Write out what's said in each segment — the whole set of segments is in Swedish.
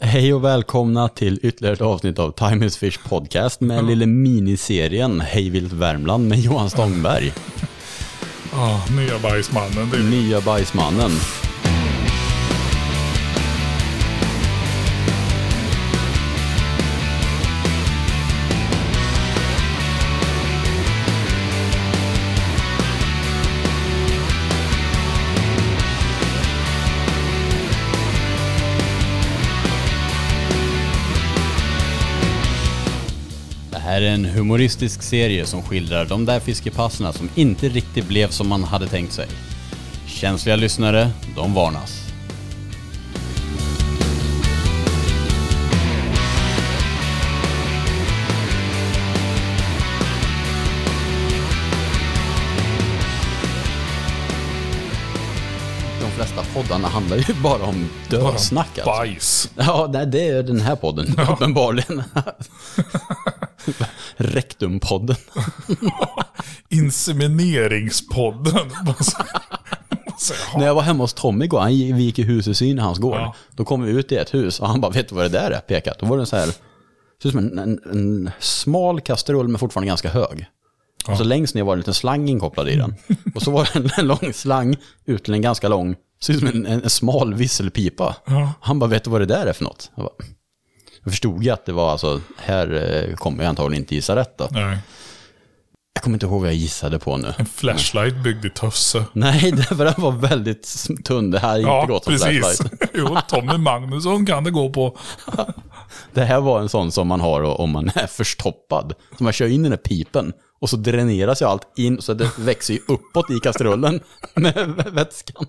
Hej och välkomna till ytterligare ett avsnitt av Time is Fish Podcast med den lilla miniserien Hej vilt Värmland med Johan Stångberg. Ah, nya bajsmannen. Det. Nya bajsmannen. Är en humoristisk serie som skildrar de där fiskepasserna som inte riktigt blev som man hade tänkt sig. Känsliga lyssnare, de varnas. De flesta poddarna handlar ju bara om dödsnack alltså. Bajs. Ja, nej, det är den här podden, uppenbarligen. Rektumpodden. Insemineringspodden. När jag var hemma hos Tommy igår, han, vi gick i husesyn i hans gård. Ja. Då kom vi ut i ett hus och han bara, vet du vad det där är? Pekat. Då var det en så här, ser ut som en, en, en smal kastrull men fortfarande ganska hög. Och så längst ner var det en liten slang inkopplad i den. Och så var det en, en lång slang ut till en ganska lång, ser ut som en, en, en smal visselpipa. Ja. Han bara, vet du vad det där är för något? Jag, bara, jag förstod ju att det var alltså, här eh, kommer jag antagligen inte gissa rätt då. Nej. Jag kommer inte ihåg vad jag gissade på nu. En flashlight byggd i Tösse. Nej, för den var väldigt tunn. Det här gick Ja, inte åt som precis. flashlight. Jo, Tommy Magnusson kan det gå på. Det här var en sån som man har om man är förstoppad. Så man kör in den här pipen och så dräneras ju allt in så det växer ju uppåt i kastrullen med vätskan.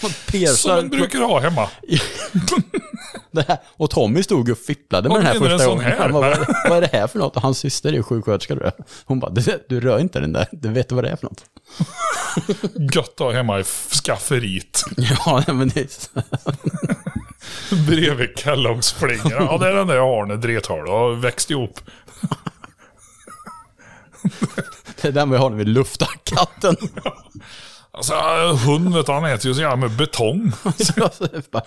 Som persar. man brukar ha hemma. Här. Och Tommy stod och fipplade med Vad den här första gången. här? Han bara, vad, är det här för något? Och hans syster är sjuksköterska. du. Hon bara, "Det- du rör inte den där. Du vet vad det är för något? Gött att ha hemma i skafferiet. Ja, men det är... Bredvid Kellogg's-flingorna. Ja, det är den där Arne Drethål. har växt ihop. Det är den vi har när vi luftar katten. Alltså, hund vet du, han äter ju så jävla med betong. Det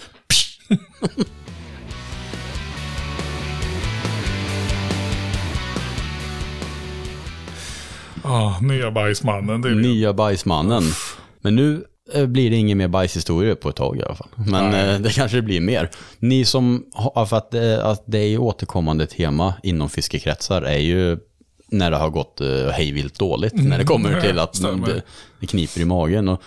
Ah, nya bajsmannen. Det är Nya bajsmannen. Men nu eh, blir det ingen mer bajshistorier på ett tag i alla fall. Men Nej. eh, det kanske det blir mer. Ni som har, för att, eh, att det är återkommande tema inom fiskekretsar är ju när det har gått eh, hejvilt dåligt. när det kommer till att det, det kniper i magen. Och,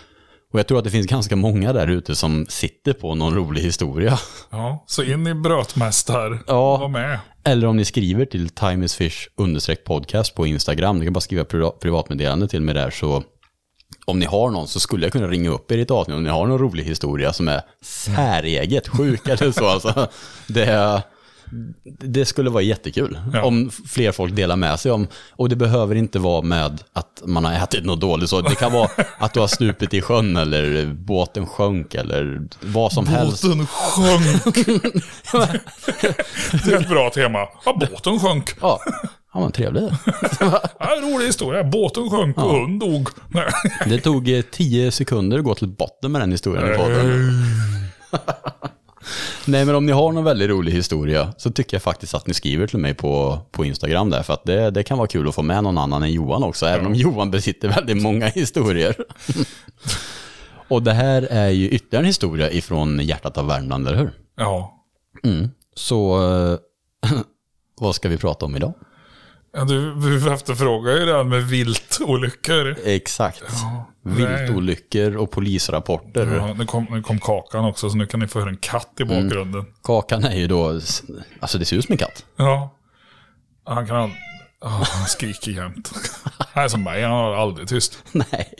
och jag tror att det finns ganska många där ute som sitter på någon rolig historia. Ja, så in i brötmästar. Ja. Var med. Eller om ni skriver till timeisfish podcast på Instagram. Ni kan bara skriva pri- privatmeddelande till mig där så om ni har någon så skulle jag kunna ringa upp er i ett avsnitt om ni har någon rolig historia som är säreget sjuk eller så. Alltså, det, det skulle vara jättekul Ja. om fler folk delar med sig om. Och det behöver inte vara med att man har ätit något dåligt. Så det kan vara att du har stupit i sjön eller båten sjönk eller vad som helst. Båten sjönk. det är ett bra tema. Ja, båten sjönk. Ja, ja men trevligt. Ja, en rolig historia. Båten sjönk och hund dog. Det tog eh, tio sekunder att gå till botten med den historien i podden. Nej, men om ni har någon väldigt rolig historia så tycker jag faktiskt att ni skriver till mig på, på Instagram där. För att det, det kan vara kul att få med någon annan än Johan också. Även om Johan besitter väldigt många historier. Och det här är ju ytterligare en historia ifrån hjärtat av Värmland, eller hur? Ja. Så eh, vad ska vi prata om idag? Ja, Du, du efterfrågar ju det här med viltolyckor. Exakt. nej. Viltolyckor och polisrapporter. Ja, nu, kom, nu kom Kakan också, så nu kan ni få höra en katt i bakgrunden. Kakan är ju då, alltså det ser ut som en katt. Ja. Han kan... Oh, han skriker jämt. Han är som mig, han har aldrig tyst. Nej.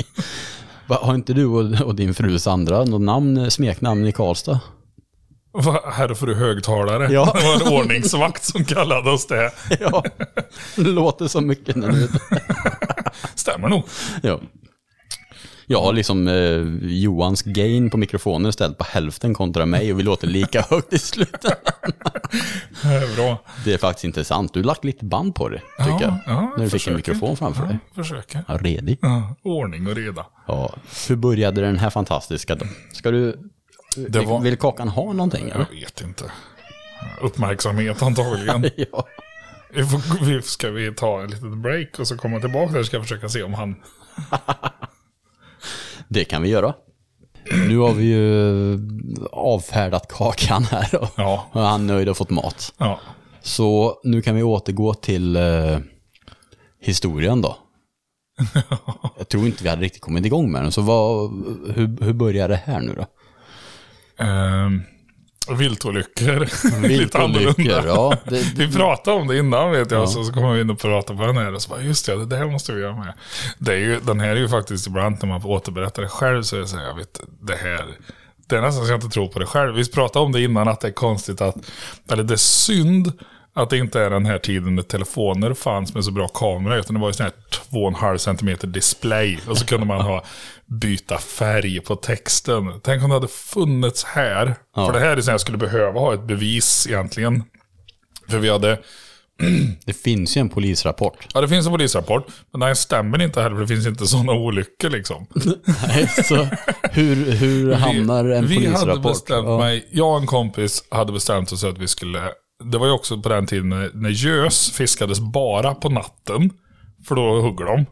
Har inte du och, och din fru Sandra något namn, smeknamn i Karlstad? Va, Här får du högtalare. Ja. Det var en ordningsvakt som kallade oss det. Ja, det låter så mycket när du... Stämmer nog. Ja. Jag har liksom eh, Johans gain på mikrofonen ställt på hälften kontra mig och vi låter lika högt i slutet. Det är bra. Det är faktiskt intressant. Du har lagt lite band på det, tycker Ja, jag. ja, när du fick en mikrofon framför dig. Ja, försöker. Ja, redig. Ja, ordning och reda. Ja. Hur började den här fantastiska dagen? Ska du... Det var- vill Kakan ha någonting? Eller? Jag vet inte. uppmärksamhet antagligen. ja. Ska vi ta en liten break och så komma tillbaka där ska jag försöka se om han... Det kan vi göra. Nu har vi ju avfärdat kakan här och Ja. och han är nöjd och fått mat. Ja. Så nu kan vi återgå till eh, historien då. Jag tror inte vi hade riktigt kommit igång med den, så vad, hur, hur börjar det här nu då? Ehm, viltolyckor. Lite annorlunda. Ja. Det, Vi pratade om det innan vet jag, så, så kommer vi in och pratade på den här och så bara, just det, det här måste vi göra med. Det är ju, den här är ju faktiskt ibland när man får återberätta det själv så är det så här, jag vet, det här, det är nästan så jag inte tror på det själv. Vi pratade om det innan att det är konstigt att, eller det är synd att det inte är den här tiden när telefoner fanns med så bra kamera, utan det var ju sån här 2,5 cm display. Och så kunde man ha byta färg på texten. Tänk om det hade funnits här. För det här är så jag skulle behöva ha ett bevis egentligen. För vi hade, det finns ju en polisrapport. ja det finns en polisrapport, men den stämmer inte heller för det finns inte sådana olyckor liksom. Nej, så hur, hur hamnar en vi polisrapport? hade bestämt Ja. mig, jag och en kompis hade bestämt oss att vi skulle, det var ju också på den tiden när, när gös fiskades bara på natten. För då hugger de.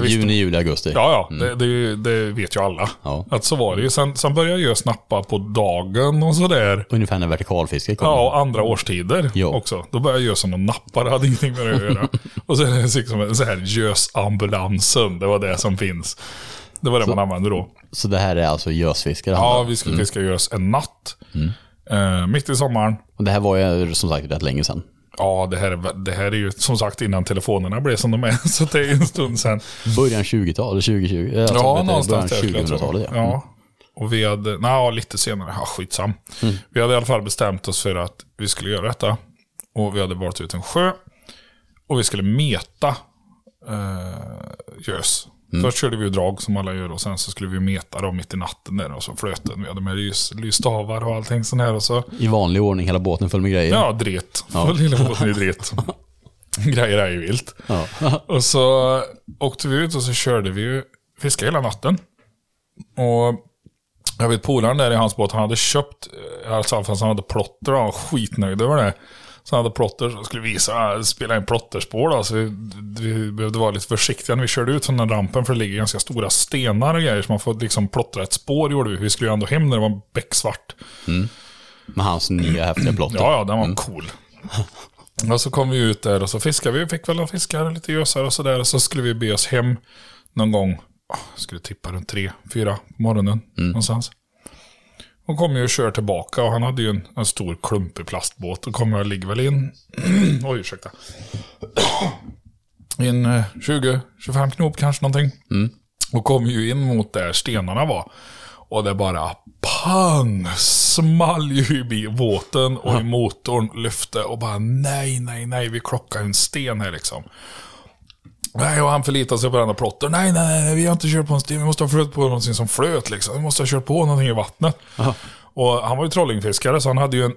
Visste Juni, juli, augusti. Ja, ja, det, det, det vet ju alla. Ja. Att så var det ju. Sen, sen började gös nappa på dagen och sådär. Ungefär när vertikalfisket kommer. Ja, och andra årstider Ja. också. Då började gösen och nappa, det hade ingenting med det att göra. och så är det liksom så här gösambulansen, det var det som finns. Det var det man använde då. Så det här är alltså gösfiske Ja, vi skulle fiska gös en natt. Eh, mitt i sommaren. Och det här var ju som sagt rätt länge sedan. Ja, det här, är, det här är ju som sagt innan telefonerna blev som de är. Så det är en stund sedan. Början 20-tal, 2020. Alltså, ja, någonstans där. Början skulle jag tro. 2000-talet, ja. ja. Och vi hade, nej, lite senare, ja, skitsam. Vi hade i alla fall bestämt oss för att vi skulle göra detta. Och vi hade valt ut en sjö. Och vi skulle meta eh, gös. Först körde vi drag som alla gör och sen så skulle vi meta dem mitt i natten där och så flöten. Vi hade med lys, lysstavar och allting sånt här och så. I vanlig ordning, hela båten full med grejer. Ja, dret. Ja. Lilla båten i dret. Grejer är ju vilt. Ja. Och så åkte vi ut och så körde vi ju fiska hela natten. Och jag vet polaren där i hans båt, han hade köpt, eh, alltså han hade plotter och han var skitnöjd över det. Så han hade plotter, så skulle visa, spela in plotterspår då. Så vi, vi behövde vara lite försiktiga när vi körde ut från den rampen för det ligger ganska stora stenar och grejer. Så man får liksom plottra ett spår gjorde vi. Vi skulle ju ändå hem när det var becksvart. Med hans nya häftiga plotter. Ja, ja, den var cool. Och så kom vi ut där och så fiskade vi. Fick väl några fiskar, lite gösar och sådär. Och så skulle vi be oss hem någon gång. ah, Skulle tippa runt tre, fyra på morgonen. Någonstans. Och kom ju och kör tillbaka och han hade ju en, en stor klumpig plastbåt. Och kommer jag ligger väl in, oj ursäkta. In eh, 20-25 knop kanske någonting. Och kom ju in mot där stenarna var. Och det bara pang small ju i båten och i motorn lyfte och bara nej, nej, nej, vi klockar en sten här liksom. Nej, och han förlitade sig på den och plotter. Nej, nej, nej, vi har inte kört på en sten. Vi måste ha flöt på någonting som flöt liksom. Vi måste ha kört på någonting i vattnet. Och han var ju trollingfiskare så han hade ju en,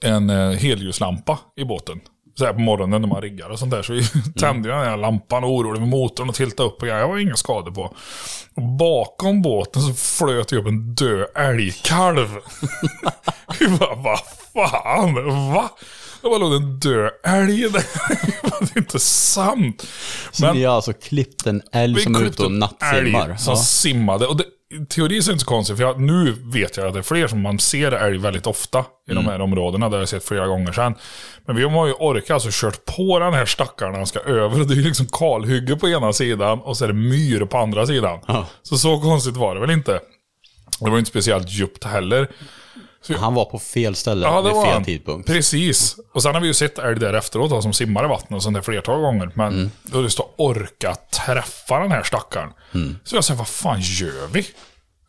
en eh, helljuslampa i båten. Så här på morgonen när man riggar och sånt där. Så vi tände den här lampan och orolig med motorn och tiltade upp och grejer. Jag var inga skador på. Och bakom båten så flöt det upp en död älgkalv. vi bara, vad fan, va? Det bara låg en död älg där. det är inte sant. Så ni har alltså klippt en älg som är ute och nattsimmar. som Ja. simmade. Och det, teori är inte så konstigt, för jag, nu vet jag att det är fler som man ser älg väldigt ofta i Mm. de här områdena. Det har jag sett flera gånger sedan. Men vi har ju orkat alltså kört på den här stackaren när han ska över. Det är ju liksom kalhygge på ena sidan och så är det myr på andra sidan. Ja. Så så konstigt var det väl inte. Det var inte speciellt djupt heller. Han var på fel ställe Ja, vid fel han. tidpunkt. Precis. Och sen har vi ju sett älg där efteråt då, som simmar i vattnet och sånt där flertal gånger. Men Mm. då just att orka träffa den här stackaren. Mm. Så jag säger, vad fan gör vi?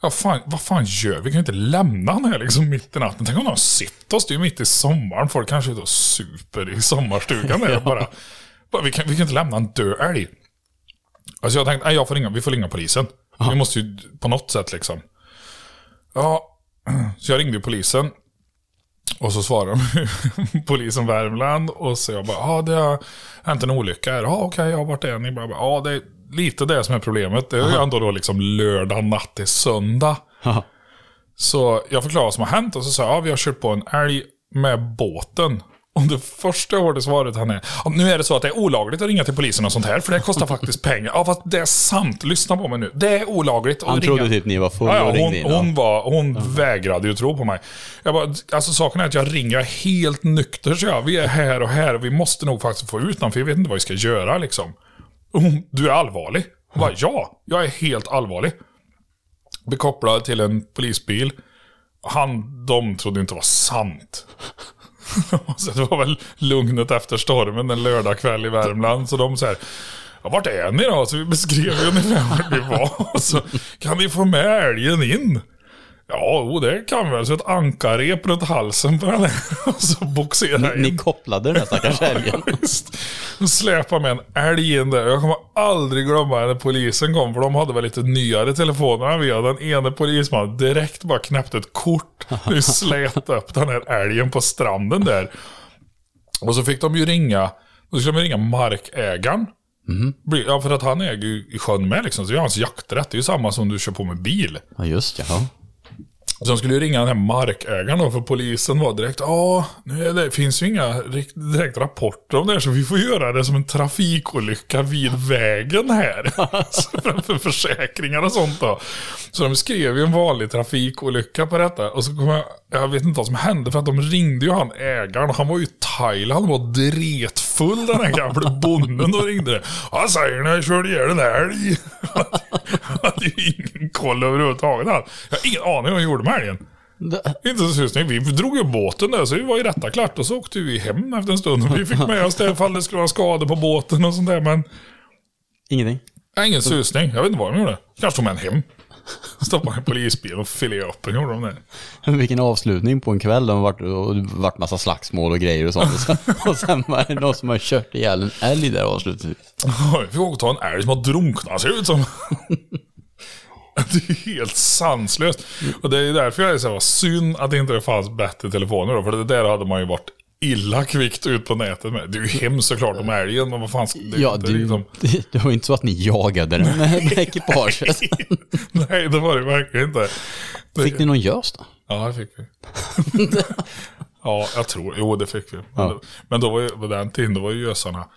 Ja, fan, vad fan gör vi? Vi kan ju inte lämna han här liksom mitt i natten. Tänk om de har sett oss. Det är ju mitt i sommaren. Folk kanske är ute och super i sommarstugan där och bara. bara vi, kan, vi kan inte lämna en död älg. Alltså jag tänkte, nej, jag får ringa, vi får ringa polisen. Vi måste ju på något sätt liksom. Ja, så jag ringde polisen. Och så svarade de polisen Värmland och så jag bara, ja det har hänt en olycka här. Ja okej, ja vart är ni? Bara, Ja det är lite det som är problemet. Det är ju ändå då liksom lördag natt till söndag. Ja. Så jag förklarade vad som har hänt och så sa jag, ja vi har kört på en älg med båten. Och det första hårda svaret han är, "Ja, nu är det så att det är olagligt att ringa till polisen och sånt här, för det kostar faktiskt pengar. Ja, fast det är sant. Lyssna på mig nu. Det är olagligt att Han ringa. trodde typ ni var fulla och ja, ringde in. hon, ja. hon, var, hon vägrade ju tro på mig. Jag bara, alltså saken är att jag ringer, jag är helt nykter så jag, vi är här och här och vi måste nog faktiskt få ut någon för jag vet inte vad vi ska göra liksom. Och hon, du är allvarlig? Hon bara, ja, jag är helt allvarlig. Blir kopplad till en polisbil. Han, de trodde inte det var sant. så det var väl lugnet efter stormen en lördagkväll i Värmland. Så de säger Ja, vart är ni då? Så vi beskrev ju ungefär vart vi var. Så kan vi få med älgen in? Ja, det kan vi väl. Så ett ankarrep runt halsen på den här. Och så boxera in. Ni kopplade den här stackars älgen. Visst. Och släpa med en älg in där. Jag kommer aldrig glömma när polisen kom, för de hade väl lite nyare telefoner än vi hade. Den ene polismannen direkt bara knäppte ett kort. Nu slet upp den här älgen på stranden där. Och så fick de ju ringa, då skulle de ringa markägaren. Bli- Ja, för att han äger ju i sjön med liksom. Så det är hans jakträtt. Det är ju samma som du kör på med bil. Ja, just ja. Så de skulle ju ringa den här markägaren då, för polisen var direkt Ja, nu är det finns ju inga direkt rapporter om det här, så vi får göra det som en trafikolycka vid vägen här. Framför för, försäkringar och sånt då. Så de skrev ju en vanlig trafikolycka på detta. Och så kom jag, jag vet inte vad som hände, för att de ringde ju han ägaren. Han var ju i Thailand och var dretfull den här gamla bonden och ringde det. Han säger när jag körde ihjäl en älg. Han hade ju ingen koll överhuvudtaget. Jag har ingen aning vad han gjorde med älgen. Inte så susning. Vi drog ju båten där så vi var ju rätta klart och så åkte vi hem efter en stund. Vi fick med oss det ifall det skulle vara skador på båten och sånt där. Men Ingenting. jag har ingen susning. Jag vet inte vad de gjorde. Kanske tog med en hem. Stoppade en polisbil och filerade upp den gjorde de det. Vilken avslutning på en kväll. Det har varit, och varit massa slagsmål och grejer och sånt. Och sen, och sen var det någon som har kört ihjäl en älg där avslutningsvis. Oj, Vi fick åka och ta en älg som har drunknat ser ut som. Det är helt sanslöst. Och det är därför jag är så här, vad synd att det inte fanns bättre telefoner då. För det där hade man ju varit illa kvickt ut på nätet med. Det är ju hemskt såklart om älgen, men vad fan ska det Ja, inte du, liksom- det, det var inte så att ni jagade den med, med ekipaget. Nej, det var det verkligen inte. Det- Fick ni någon gös då? Ja, det fick vi. ja, jag tror Jo, det fick vi. Men, Ja. då, men då var ju, på den tiden, då var ju gösarna...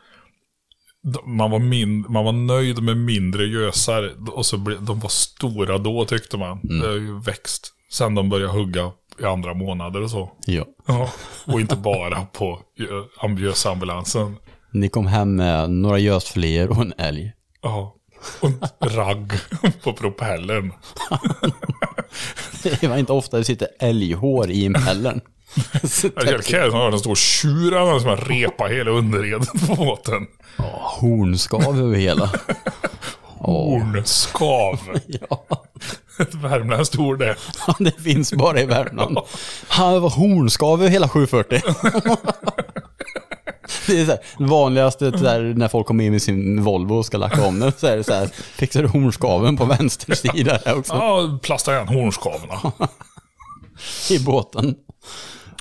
Man var, min, man var nöjd med mindre gösar och så ble, de var stora då tyckte man. Det har ju växt sen de började hugga i andra månader och så. Ja. Ja, och inte bara på gö- am- gösambulansen. Ni kom hem med några gösfiléer och en älg. Ja, och ragg på propellern. Det var inte ofta det sitter älghår i impellern. Helt kul, han har en stor tjur som har repa hela underredet på båten. Ja, hornskav över hela. Hornskav. Ja, Ett värmländskt ord det. det finns bara i Värmland. Han var hornskav hela 740. Det är så här, vanligaste här, när folk kommer in med sin Volvo och ska lacka om den. Så är det så här, fixar du hornskaven på vänster sida där också Ja, plasta igen hornskavorna. i båten.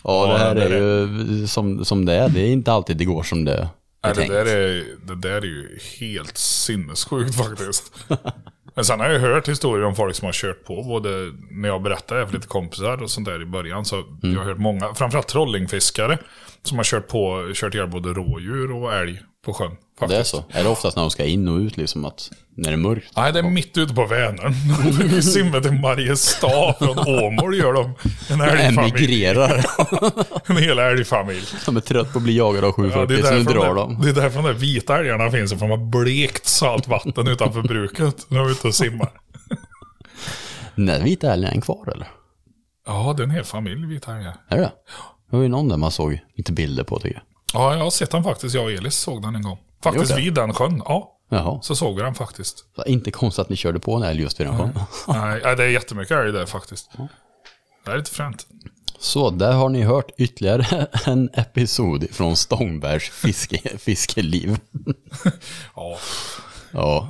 Ja, Ja, det här det är är ju som, som det är. Det är inte alltid det går som det är Nej, det, där är, det där är ju helt sinnessjukt faktiskt. Men sen har jag hört historier om folk som har kört på, både när jag berättade för lite kompisar och sånt där i början. Så jag har hört många, framförallt trollingfiskare, som har kört på, kört ihjäl både rådjur och älg på sjön. Det är Faktiskt. så. Är det oftast när de ska in och ut, liksom att när det är mörkt? Nej, det är mitt ute på Vänern. De simmar till Mariestad från Åmål gör de. En älgfamilj. Emigrerar. En hel älgfamilj. De är trött på att bli jagade av Ja, 740, så nu drar de, de. det är därför de där vita älgarna finns, för de har blekt saltvatten utanför bruket när de är ute och simmar. Den vita älgen är en kvar eller? Ja, det är en hel familj vita älgar. Är det det var ju någon där man såg lite bilder på tycker jag. Ja, jag har sett den faktiskt. Jag och Elis såg den en gång. Faktiskt vid den sjön. Ja, Jaha. så såg vi den faktiskt. Så inte konstigt att ni körde på en älg just vid den sjön. Nej, nej, det är jättemycket älg där faktiskt. Det är lite fränt. Så där har ni hört ytterligare en episod från Stångbergs fiske, fiskeliv. Ja, Ja,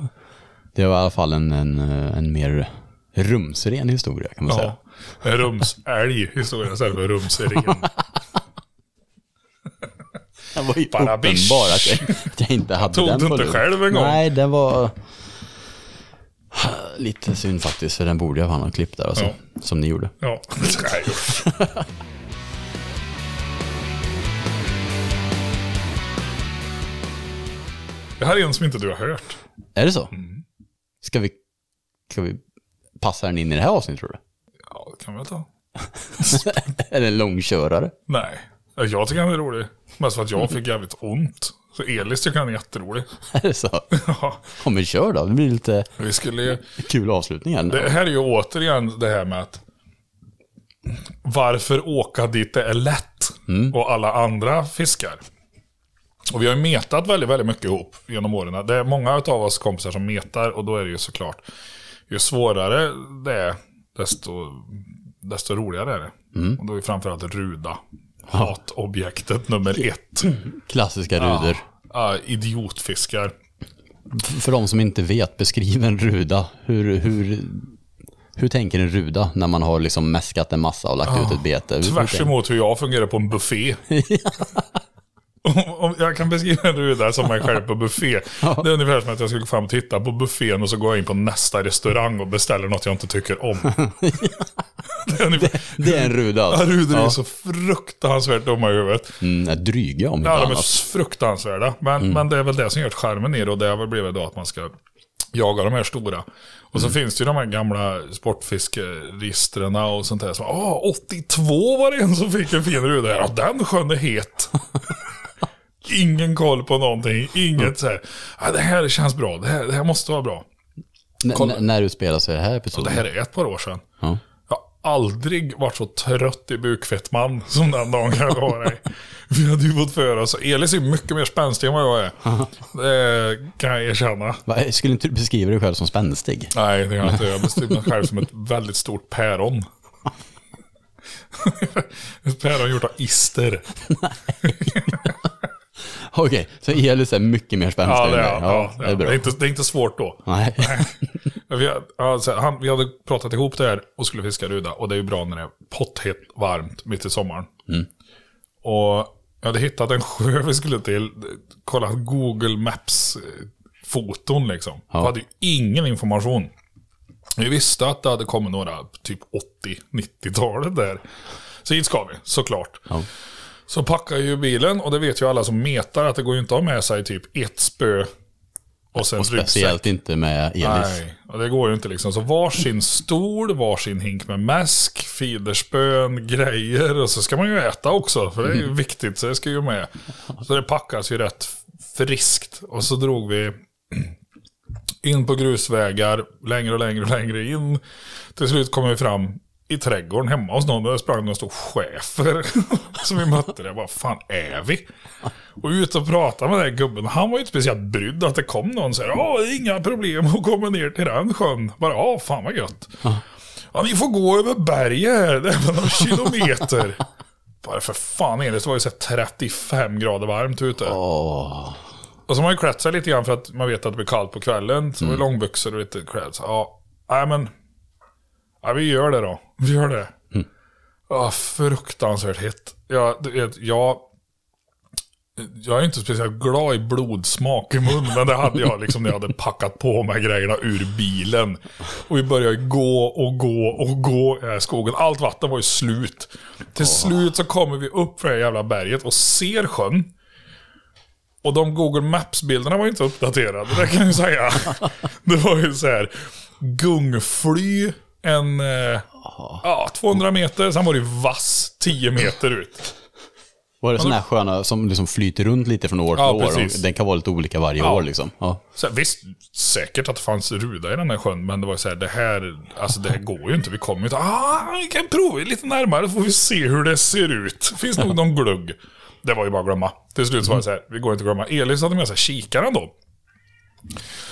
det var i alla fall en, en, en mer rumsren historia kan man säga. ja. En rumsälg historia istället för rumsren. Den var ju uppenbar att jag, att jag inte hade Tog den du inte själv en gång? Nej, den var lite synd faktiskt, för den borde jag fan ha klippt där alltså, ja. som ni gjorde. Ja, nej. Det här är en som inte du har hört. Är det så? Mm. Ska, vi, ska vi passa den in i det här avsnittet tror du? Ja, det kan vi väl ta. är det en långkörare? Nej jag tycker han är rolig. Mest för att jag fick jävligt ont. Så Elis tycker han är jätterolig. Är det så? Ja, Ja men kör då, det blir lite vi skulle kul avslutning här. Det här är ju återigen det här med att varför åka dit det är lätt och alla andra fiskar. Och vi har ju metat väldigt, väldigt mycket ihop genom åren. Det är många av oss kompisar som metar och då är det ju såklart, ju svårare det är, desto, desto roligare är det. Och då är framförallt ruda hatobjektet nummer ett. Klassiska ruder. Ja, idiotfiskar. För de som inte vet, beskriv en ruda. Hur, hur, hur tänker en ruda när man har liksom mäskat en massa och lagt ut ett bete? Hur- Tvärs emot hur jag fungerar på en buffé. Om jag kan beskriva en ruda som mig själv på buffé. Det är ungefär som att jag skulle gå fram och titta på buffén och så går jag in på nästa restaurang och beställer något jag inte tycker om. det är ungefär, Det är en ruda ja, alltså. rudor är Ja. så fruktansvärt dumma i huvudet. Mm, dryga om inte Ja, de är annat. fruktansvärda. Men, men det är väl det som gör charmen i det och det har väl blivit då att man ska jaga de här stora. Och så finns det ju de här gamla sportfiskeregistren och sånt där. Så, ah, 82 var det en som fick en fin ruda. Ja, den sjön är het. Ingen koll på någonting. Inget så här. Ah, det här känns bra. Det här, det här måste vara bra. N- när utspelar sig det här episoden? det här är ett par år sedan. Ja. Aldrig varit så trött i bukfettman som den dagen jag var dig. Vi hade ju fått för oss. Elis är mycket mer spänstig än vad jag är. Det kan jag erkänna. Va, Skulle inte du beskriva dig själv som spänstig? Nej, det kan jag inte. Jag beskriver mig själv som ett väldigt stort päron. ett päron gjort av ister. Okej, så Elis är mycket mer spänstig Ja, det är, ja, det är bra. Det är, inte, det är inte svårt då. Nej. Vi, alltså, han, vi hade pratat ihop det här och skulle fiska ruda. Och det är ju bra när det är potthett varmt mitt i sommaren. Och jag hade hittat en sjö vi skulle till. Kollat Google Maps-foton liksom. Jag hade ju ingen information. Vi visste att det hade kommit några typ 80-90-talet där. Så hit ska vi, såklart. Ja. Så packar ju bilen och det vet ju alla som metar att det går ju inte att ha med sig typ ett spö och sen Och ryggsäck. speciellt inte med Elis. Nej, och det går ju inte liksom. Så varsin stol, varsin hink med mäsk, fiderspön, grejer. Och så ska man ju äta också, för det är ju viktigt. Så det ska ju med. Så det packas ju rätt friskt. Och så drog vi in på grusvägar, längre och längre och längre in. Till slut kom vi fram i trädgården hemma hos någon. Där sprang det en stor schäfer som vi mötte. där. Vad fan är vi? Och ut och prata med den här gubben. Han var ju inte speciellt brydd att det kom någon så här. Ja, det är inga problem att komma ner till den sjön. Bara, ja, fan vad gött. Ja, ni får gå över berget här. Det är några kilometer. Bara för fan Elis, det var ju så här 35 grader varmt ute. Åh, Och så har man ju klätt sig lite grann för att man vet att det blir kallt på kvällen. Så mm. långbyxor och lite klädd. Så, ja, nej men. Ja, vi gör det då. Vi gör det. Ja, fruktansvärt hett. Ja, du vet, jag, jag är inte speciellt glad i blodsmak i mun, men det hade jag liksom när jag hade packat på mig grejerna ur bilen. Och vi började gå och gå och gå i skogen. Allt vatten var ju slut. Till slut så kommer vi upp för det här jävla berget och ser sjön. Och de Google Maps-bilderna var inte uppdaterade, det kan jag säga. Det var ju så här gungfly, en eh, ja, 200 meter, sen var det ju vass 10 meter ut. var det sådana här sköna som liksom flyter runt lite från år till Ja, år? precis. Den kan vara lite olika varje Ja. år liksom. Ja. Så visst, säkert att det fanns ruda i den här sjön, men det var så här, det här, alltså det här går ju inte. Vi kommer ju inte, ah, vi kan prova lite närmare så får vi se hur det ser ut. Finns nog någon glugg. Det var ju bara att glömma. Till slut så var det så här, vi går inte att glömma. Elis hade med sig kikaren då.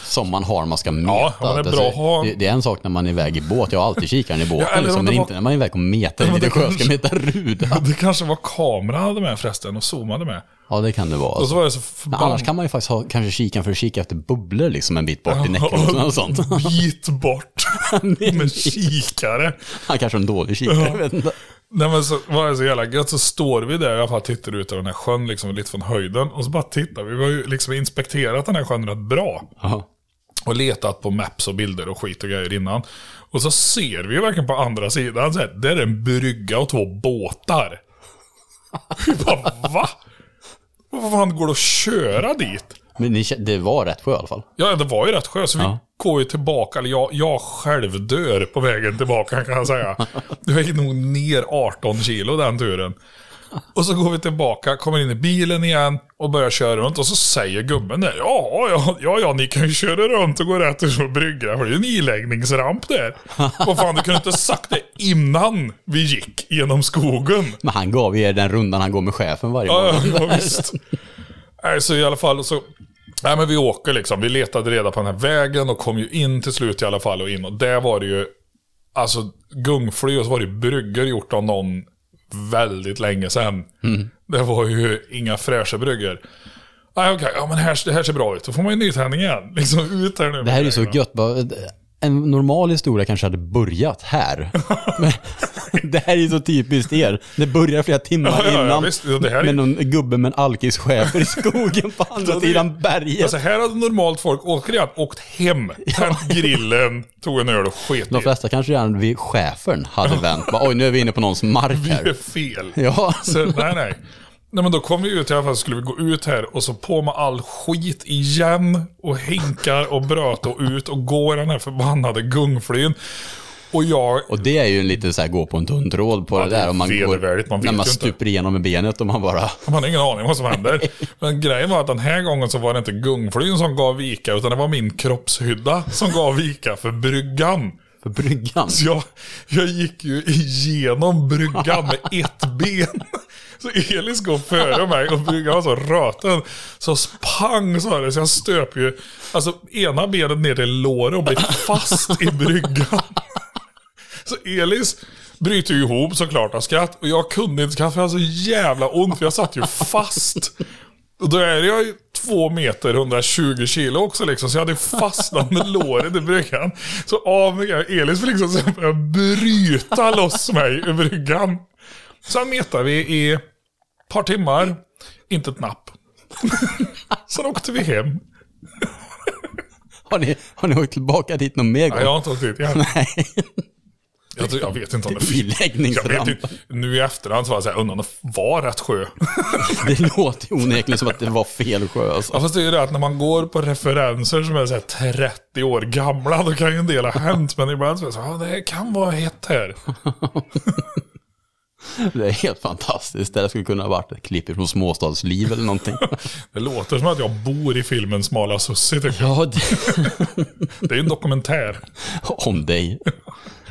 Som man har, man ska meta. Ja, man är bra Alltså, det, det är en sak när man är iväg i båt, jag har alltid kikaren i båten. om liksom, men var- inte när man är iväg och metar i lite det sjö, ska kanske- meta ruda. Det kanske var kameran hade med förresten och zoomade med. Ja, det kan det vara. Och så Alltså. var det så Men förbannat. annars kan man ju faktiskt ha kanske kikaren för att kika efter bubblor liksom en bit bort i näcken och sånt. Bit bort med kikare. Han kanske har en dålig kikare, jag vet inte. Nej men så var det så jävla gött, så står vi där i alla fall tittar ut över den här sjön liksom lite från höjden. Och så bara tittar vi, vi har ju liksom inspekterat den här sjön rätt bra. Ja. Och letat på maps och bilder och skit och grejer innan. Och så ser vi ju verkligen på andra sidan, så här, där är en brygga och två båtar. Vi bara, va? Vad fan går det att köra dit? Men ni, det var rätt sjö i alla fall. Ja, det var ju rätt skönt. Så vi Ja. går ju tillbaka, eller jag, jag själv dör på vägen tillbaka kan jag säga. Det gick nog ner 18 kilo den turen. Och så går vi tillbaka, kommer in i bilen igen och börjar köra runt. Och så säger gubben där, ja, ja, ja, ja, ni kan ju köra runt och gå rätt på bryggan. För det är ju en iläggningsramp där. Vad fan, du kunde inte sagt det innan vi gick genom skogen. Men han gav er den rundan han går med chefen varje Ja, morgon. ja, visst. Nej, så i alla fall så... Nej, men vi åker liksom. Vi letade reda på den här vägen och kom ju in till slut i alla fall och in. Och där var det ju... Alltså gungfly och så var det ju bryggor gjort av någon väldigt länge sedan. Mm. Det var ju inga fräscha bryggor. Nej, okej. Ja, men här, det här ser bra ut. Då får man ju nytändning igen. Liksom ut här nu. Det här är ju så gött. Bara, en normal historia kanske hade börjat här. Men det här är ju så typiskt er. Det börjar flera timmar Ja, ja, innan. Ja, här är- Med någon gubbe med en alkischefer i skogen på andra det- sidan berget. Alltså här hade normalt folk återigen åkt hem, tänt grillen, tog en öl och sket De flesta kanske redan vid chefen hade vänt. Oj, nu är vi inne på någons mark Det är här. fel. Ja, Så, nej, nej. Nej men då kom vi ut i alla fall, skulle vi gå ut här och så på med all skit igen och hinkar och bröt och ut och gå i den här förbannade gungflyn. Och jag, och det är ju en liten så här gå på en tunn tråd på det det är där. Om man går, man när man ju inte. stuper igenom med benet och man bara... man har ingen aning vad som händer. Men grejen var att den här gången så var det inte gungflyn som gav vika, utan det var min kroppshydda som gav vika för bryggan. För bryggan. Så jag, jag gick ju igenom bryggan med ett ben. Så Elis går före mig och bryggan var så röten. Så pang sa det, så jag stöp ju alltså ena benet ner till låret och blev fast i bryggan. Så Elis bryter ju ihop såklart av skratt. Och jag kunde inte skratta för jag hade så jävla ont för jag satt ju fast. Och då är jag ju två meter, 120 kilo också liksom. Så jag hade fastnat med låret i bryggan. Så av grejen. Elis fick liksom så börja bryta loss mig ur bryggan. Sen metade vi i ett par timmar. Inte ett napp. Sen åkte vi hem. Har ni, har ni åkt tillbaka dit någon mer gång? Ja, jag har inte åkt dit igen. Nej. Jag, tror, jag vet inte om det finns. Jag vet inte. Nu i efterhand så var jag såhär, undrar om det var rätt sjö. Det låter ju onekligen som att det var fel sjö alltså. Ja, fast det är ju det att när man går på referenser som är så här 30 år gamla, då kan ju en del ha hänt. Men ibland så är det så ja det kan vara hett här. Det är helt fantastiskt. Det skulle kunna ha varit ett klipp från Småstadsliv eller någonting. Det låter som att jag bor i filmen Smala Sussi, tycker jag. Ja, det, Det är ju en dokumentär om dig.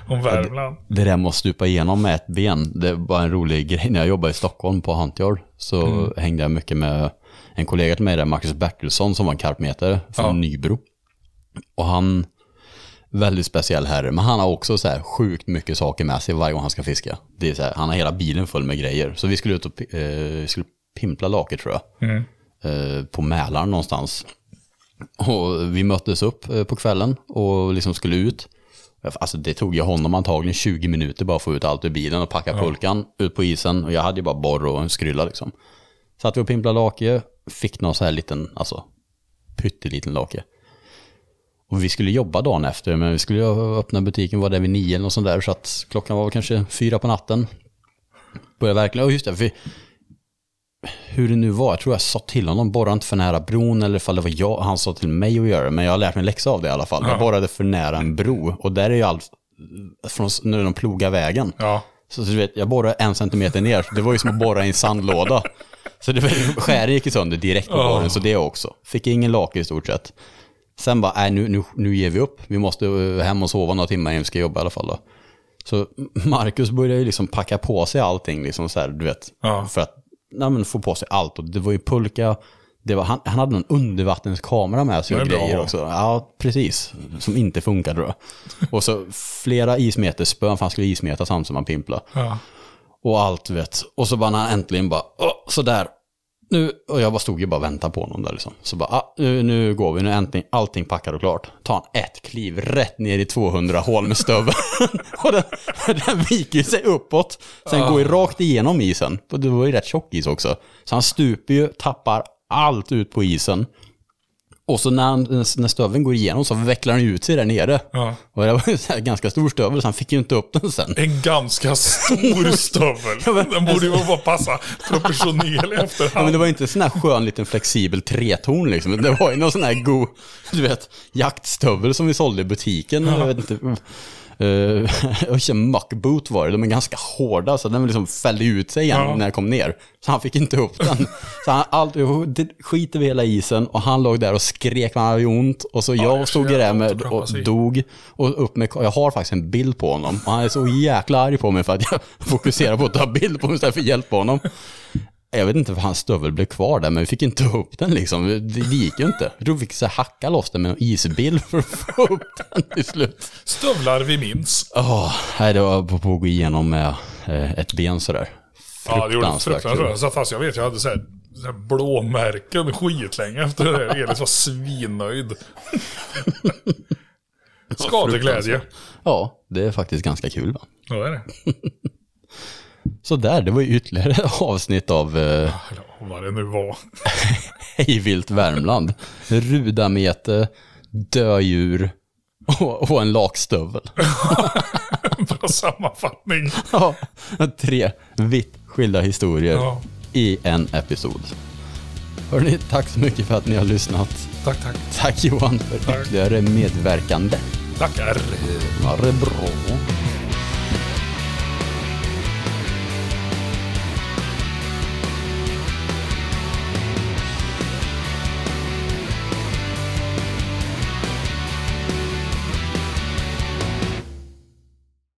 Om Värmland. Det där med att stupa igenom med ett ben, det var en rolig grej. När jag jobbade i Stockholm på Huntyard så hängde jag mycket med en kollega till mig där, Marcus Bertilsson, som var en karpmetare från Ja. Nybro. Och han, väldigt speciell herre, men han har också så här sjukt mycket saker med sig varje gång han ska fiska. Det är så här, han har hela bilen full med grejer. Så vi skulle ut och eh, skulle pimpla laker tror jag. Eh, på Mälaren någonstans. Och vi möttes upp eh, på kvällen och liksom skulle ut. Alltså det tog ju honom antagligen 20 minuter bara att få ut allt ur bilen och packa pulkan ut på isen. Och jag hade ju bara borr och en skrylla liksom. Satt vi och pimplade lake, fick någon så här liten, alltså pytteliten lake. Och vi skulle jobba dagen efter, men vi skulle öppna butiken, var där vid nio eller något sånt där, så att klockan var kanske fyra på natten. Började verkligen, och just det, för hur det nu var, jag tror jag sa till honom, borra inte för nära bron, eller ifall det var jag, han sa till mig att göra det, men jag har lärt mig en läxa av det i alla fall. Jag borrade för nära en bro, och där är ju allt, från, när de plogar vägen. Ja. Så du vet, jag borrade en centimeter ner, så det var ju som att borra i en sandlåda. Så det var, skäret gick ju sönder direkt på borren, så det också. Fick ingen lake i stort sett. Sen bara, nej nu, nu, nu ger vi upp. Vi måste eh, hem och sova några timmar innan vi ska jobba i alla fall då. Så Marcus började ju liksom packa på sig allting, liksom så här, du vet. Ja. För att nej, men få på sig allt. Och det var ju pulka, det var, han, han hade någon undervattenskamera med sig och bra. grejer också. Ja, precis. Som inte funkade då. Och så flera ismeterspön, för han skulle ismeta samtidigt som han pimplade. Ja. Och allt vet. Och så bara när han äntligen bara, sådär. Nu, och jag bara stod ju bara och väntade på honom där liksom. Så bara, ah, nu, nu går vi, nu är äntligen allting packat och klart. Tar han ett kliv rätt ner i 200 hål med stöveln. och den, den viker sig uppåt. Sen går ju rakt igenom isen. Det var ju rätt tjock is också. Så han stuper ju, tappar allt ut på isen. Och så när, han, när stöveln går igenom så vecklar den ut sig där nere. Ja. Och det var en sån här ganska stor stövel så han fick ju inte upp den sen. En ganska stor stövel. Den borde ju bara passa proportionell i Ja, efterhand. men det var inte en sån här skön liten flexibel treton liksom. Det var ju någon sån här god, du vet, jaktstövel som vi sålde i butiken. Jag vet inte. Uh, och muckboot var det, de är ganska hårda så den liksom fällde ut sig igen Ja. när jag kom ner. Så han fick inte upp den. Så han allt, skit över hela isen och han låg där och skrek han hade ont. Och så jag jag stod där med och dog. Och upp med, jag har faktiskt en bild på honom. Och han är så jäkla arg på mig för att jag fokuserar på att ta bild på mig istället för att hjälpa honom. Jag vet inte för hans stövel blev kvar där, men vi fick inte upp den liksom. Det, gick ju inte. Jag tror vi fick så hacka loss den med en isbil för att få upp den till slut. Stövlar vi minns. Åh, nej, det var på, på att gå igenom med eh, ett ben sådär. Ja, det gjorde Fruktansvärt fruktansvärt. Så fast jag vet, jag hade så här, så här blåmärken skitlänge efter det där. Elis var svinnöjd. Skadeglädje. Ja, det är faktiskt ganska kul va. Ja, det är det. Så där, det var ju ytterligare ett avsnitt av eh, vad det nu var. Hejvilt Värmland. Rudamete, dödjur och, och en lakstövel. Bra sammanfattning. Ja, tre vitt skilda historier Ja. i en episod. Hörrni, tack så mycket för att ni har lyssnat. Tack, tack. Tack Johan för Tack. ytterligare medverkande. Tackar. Ha det bra.